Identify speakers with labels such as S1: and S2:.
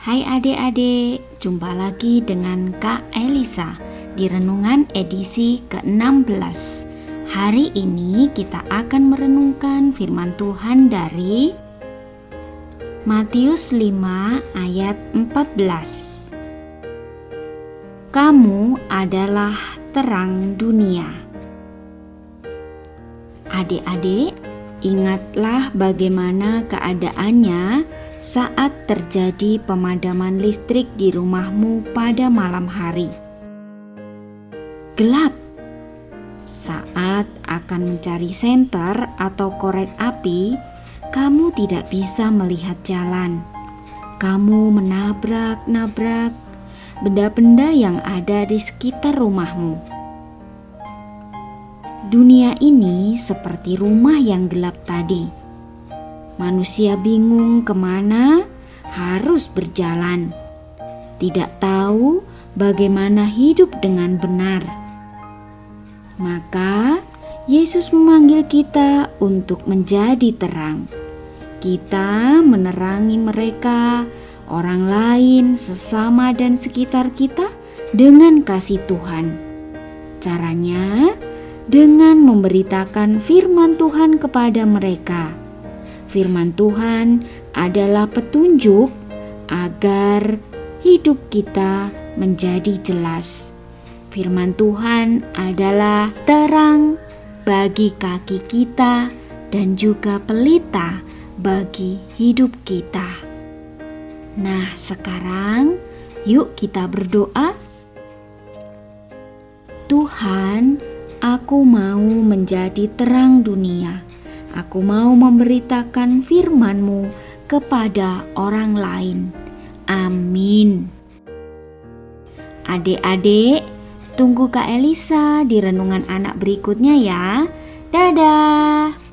S1: Hai adik-adik, jumpa lagi dengan Kak Elisa di Renungan edisi ke-16 Hari ini kita akan merenungkan firman Tuhan dari Matius 5 ayat 14 Kamu adalah terang dunia. Adik-adik, ingatlah bagaimana keadaannya saat terjadi pemadaman listrik di rumahmu pada malam hari. Gelap saat akan mencari senter atau korek api, kamu tidak bisa melihat jalan. Kamu menabrak-nabrak benda-benda yang ada di sekitar rumahmu. Dunia ini seperti rumah yang gelap tadi. Manusia bingung ke mana harus berjalan, tidak tahu bagaimana hidup dengan benar maka Yesus memanggil kita untuk menjadi terang. Kita menerangi mereka, orang lain, sesama, dan sekitar kita dengan kasih Tuhan. Caranya dengan memberitakan firman Tuhan kepada mereka. Firman Tuhan adalah petunjuk agar hidup kita menjadi jelas. Firman Tuhan adalah terang bagi kaki kita dan juga pelita bagi hidup kita. Nah, sekarang yuk kita berdoa. Tuhan, aku mau menjadi terang dunia. Aku mau memberitakan firman-Mu kepada orang lain. Amin. Adik-adik, Tunggu Kak Elisa di renungan anak berikutnya ya. Dadah.